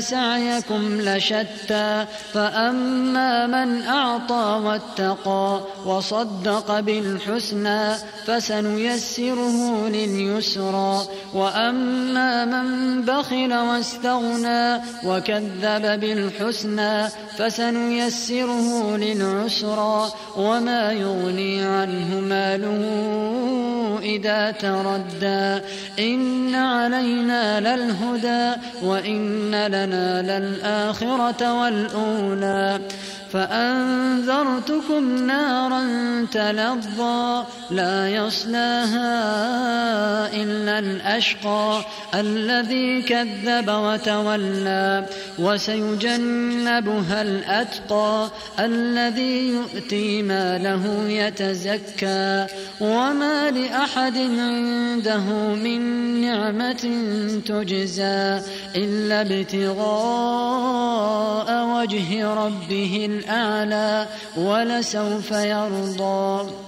سعيكم لشتى فأما من أعطى واتقى وصدق بالحسنى فسنيسره لليسرى وأما من بخل واستغنى وكذب بالحسنى فسنيسره للعسرى وما يغني عنه ماله إذا تردى إن علينا للهدى وإن لنا للآخرة والأولى فأنذرتكم نارا تلظى لا يصلاها إلا الأشقى الذي كذب وتولى وسيجنبها الأتقى الذي يؤتي ماله يتزكى وما لأحد عنده من نعمة تجزى إلا ابتغاء وجه ربه الأعلى ولسوف يرضى